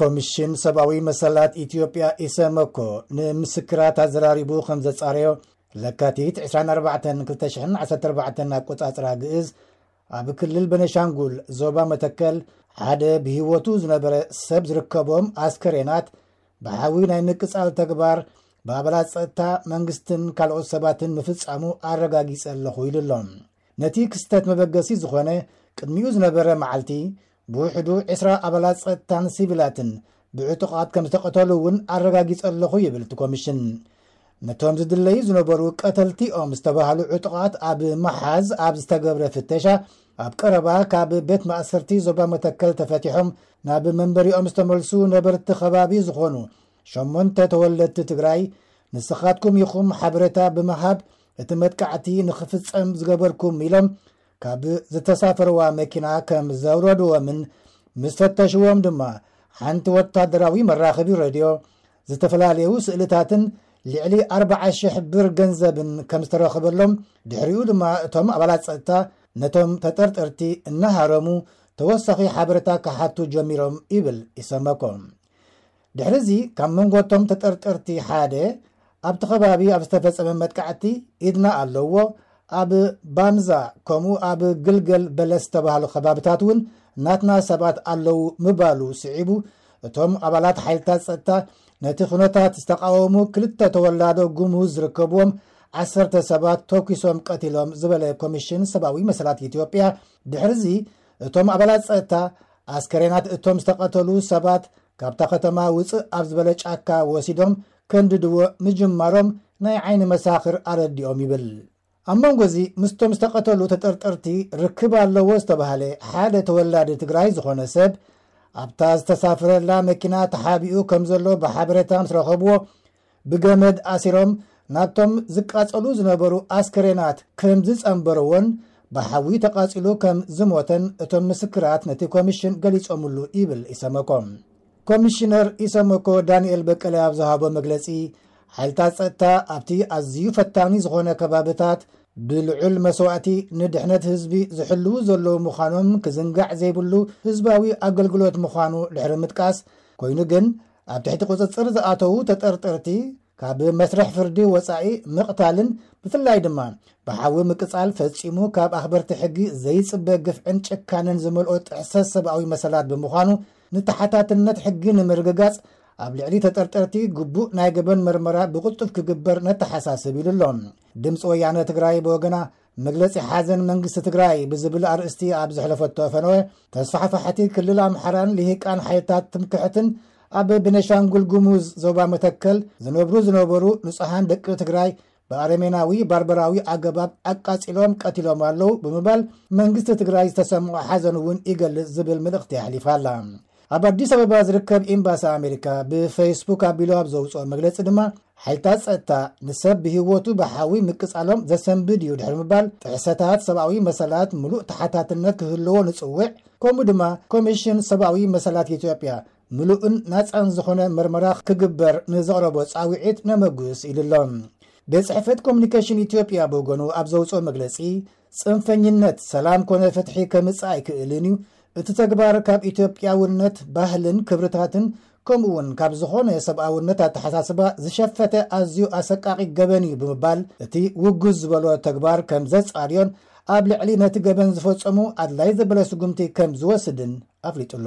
ኮምሽን ሰብኣዊ መሰላት ኢትዮጵያ ኢሰመኮ ንምስክራት ኣዘራሪቡ ከም ዘጻረዮ ለካቲት 24 2014 ኣቆጻጽራ ግእዝ ኣብ ክልል በነሻንጉል ዞባ መተከል ሓደ ብህይወቱ ዝነበረ ሰብ ዝርከቦም ኣስከሬናት ብሓዊ ናይ ምቅጻል ተግባር ብኣባላት ጸጥታ መንግስትን ካልኦት ሰባትን ምፍጻሙ ኣረጋጊጸ ኣለኹ ኢሉ ኣሎ ነቲ ክስተት መበገሲ ዝኾነ ቅድሚኡ ዝነበረ መዓልቲ ብውሕዱ ዕስራ ኣባላት ጸጥታን ሲቪላትን ብዕጡቓት ከምዝተቐተሉ እውን ኣረጋጊጸ ኣለኹ ይብል እቲ ኮሚሽን። ነቶም ዝድለዩ ዝነበሩ ቀተልቲ'ዮም ዝተባህሉ ዕጡቓት ኣብ ምሓዝ ኣብ ዝተገብረ ፍተሻ ኣብ ቀረባ ካብ ቤት ማእሰርቲ ዞባ መተከል ተፈቲሖም ናብ መንበሪኦም ዝተመልሱ ነበርቲ ከባቢ ዝኾኑ ሸሞንተ ተወለድቲ ትግራይ ንስኻትኩም ኢኹም ሓበሬታ ብምሃብ እቲ መጥቃዕቲ ንኽፍፀም ዝገበርኩም ኢሎም ካብ ዝተሳፈርዋ መኪና ከም ዘውረድዎምን ምስ ፈተሽዎም ድማ ሓንቲ ወታደራዊ መራኸቢ ሬድዮ ዝተፈላለዩ ስእልታትን ልዕሊ ኣርባዓ ሽሕ ብር ገንዘብን ከም ዝተረኸበሎም ድሕሪኡ ድማ እቶም ኣባላት ፀጥታ ነቶም ተጠርጠርቲ እናሃረሙ ተወሳኺ ሓበሬታ ክሓቱ ጀሚሮም ይብል ኢሰመኮ። ድሕሪ'ዚ ካብ መንጎ'ቶም ተጠርጠርቲ ሓደ ኣብቲ ከባቢ ኣብ ዝተፈጸመ መጥቃዕቲ ኢድና ኣለዎ፣ ኣብ ባንዛ ከምኡ ኣብ ግልገል በለስ ዝተባህሉ ከባብታት'ውን ናትና ሰባት ኣለዉ ምባሉ ስዒቡ እቶም ኣባላት ሓይልታት ጸጥታ ነቲ ኩነታት ዝተቓወሙ ክልተ ተወላዶ ጉሙዝ ዝርከብዎም ዓሰርተ ሰባት ተኲሶም ቀቲሎም ዝበለ ኮሚሽን ሰብኣዊ መሰላት ኢትዮጵያ ድሕሪ'ዚ እቶም ኣባላት ጸጥታ፣ ኣስከሬናት እቶም ዝተቐተሉ ሰባት ካብታ ከተማ ውጽእ ኣብ ዝበለ ጫካ ወሲዶም ከንድድዎ ምጅማሮም ናይ ዓይኒ መሳኽር ኣረዲኦም ይብል። ኣብ መንጎ እዚ ምስቶም ዝተቐተሉ ተጠርጠርቲ ርክብ ኣለዎ ዝተባህለ ሓደ ተወላዲ ትግራይ ዝኾነ ሰብ፣ ኣብታ ዝተሳፈረላ መኪና ተሓቢኡ ከምዘሎ ብሓበሬታ ምስ ረኸብዎ ብገመድ ኣሲሮም ናብቶም ዝቃጸሉ ዝነበሩ ኣስከሬናት ከም ዝጸንበርዎን ብሓዊ ተቓጺሉ ከም ዝሞተን እቶም ምስክራት ነቲ ኮሚሽን ገሊጾምሉ ይብል ኢሰመኮ። ኮሚሽነር ኢሰመኮ ዳንኤል በቀለ ኣብ ዝሃቦ መግለጺ፣ ሓይልታት ጸጥታ ኣብቲ ኣዝዩ ፈታኒ ዝኾነ ከባብታት ብልዑል መስዋእቲ ንድሕነት ህዝቢ ዝሕልዉ ዘለዉ ምዃኖም ክዝንጋዕ ዘይብሉ ህዝባዊ ኣገልግሎት ምዃኑ ድሕሪ ምጥቃስ፣ ኮይኑ ግን ኣብ ትሕቲ ቁፅፅር ዝኣተዉ ተጠርጠርቲ ካብ መስርሕ ፍርዲ ወፃኢ ምቕታልን ብፍላይ ድማ ብሓዊ ምቅፃል ፈፂሙ ካብ ኣኽበርቲ ሕጊ ዘይፅበ ግፍዕን ጭካነን ዝመልኦ ጥሕሰት ሰብኣዊ መሰላት ብምዃኑ ንተሓታትነት ሕጊ ንምርግጋፅ ኣብ ልዕሊ ተጠርጠርቲ ግቡእ ናይ ገበን መርመራ ብቕልጡፍ ክግበር ነተሓሳስብ ኢሉ ኣሎ። ድምፂ ወያነ ትግራይ ብወገና መግለፂ ሓዘን መንግስቲ ትግራይ ብዝብል ኣርእስቲ ኣብ ዘሕለፈቶ ፈነወ ተስፋሕፋሕቲ ክልል ኣምሓራን ልሂቃን ሓይልታት ትምክሕትን ኣብ ቤነሻንጉል ጉሙዝ ዞባ መተከል ዝነብሩ ዝነበሩ ንፁሓን ደቂ ትግራይ ብኣረሜናዊ ባርበራዊ ኣገባብ ኣቃፂሎም ቀቲሎም ኣለው ብምባል መንግስቲ ትግራይ ዝተሰምዖ ሓዘን እውን ይገልፅ ዝብል ምልእኽቲ ኣሕሊፋ ኣላ። ኣብ ኣዲስ ኣበባ ዝርከብ ኤምባሲ ኣሜሪካ ብፈይስቡክ ኣቢሉ ኣብ ዘውፅኦ መግለፂ ድማ ሓይልታት ፀጥታ ንሰብ ብህይወቱ ብሓዊ ምቅፃሎም ዘሰንብድ እዩ ድሕሪ ምባል ጥሕሰታት ሰብኣዊ መሰላት ምሉእ ተሓታትነት ክህልዎ ንፅውዕ ከምኡ ድማ ኮሚሽን ሰብኣዊ መሰላት ኢትዮጵያ ምሉእን ናፃን ዝኾነ ምርመራ ክግበር ንዘቕረቦ ፃውዒት ነመጉስ ኢሉ ኣሎ። ቤት ፅሕፈት ኮሚኒኬሽን ኢትዮጵያ ብወገኑ ኣብ ዘውፅኦ መግለፂ ፅንፈኝነት ሰላም ኮነ ፍትሒ ከምፅእ ኣይክእልን እዩ። እቲ ተግባር ካብ ኢትዮጵያውነት ባህልን ክብርታትን ከምኡ እውን ካብ ዝኾነ ሰብኣውነት ኣተሓሳስባ ዝሸፈተ ኣዝዩ ኣሰቃቒ ገበን እዩ ብምባል እቲ ውጉዝ ዝበሎ ተግባር ከም ዘፃርዮን ኣብ ልዕሊ ነቲ ገበን ዝፈፀሙ ኣድላይ ዘበለ ስጉምቲ ከም ዝወስድን ኣፍሊጡ'ሎ።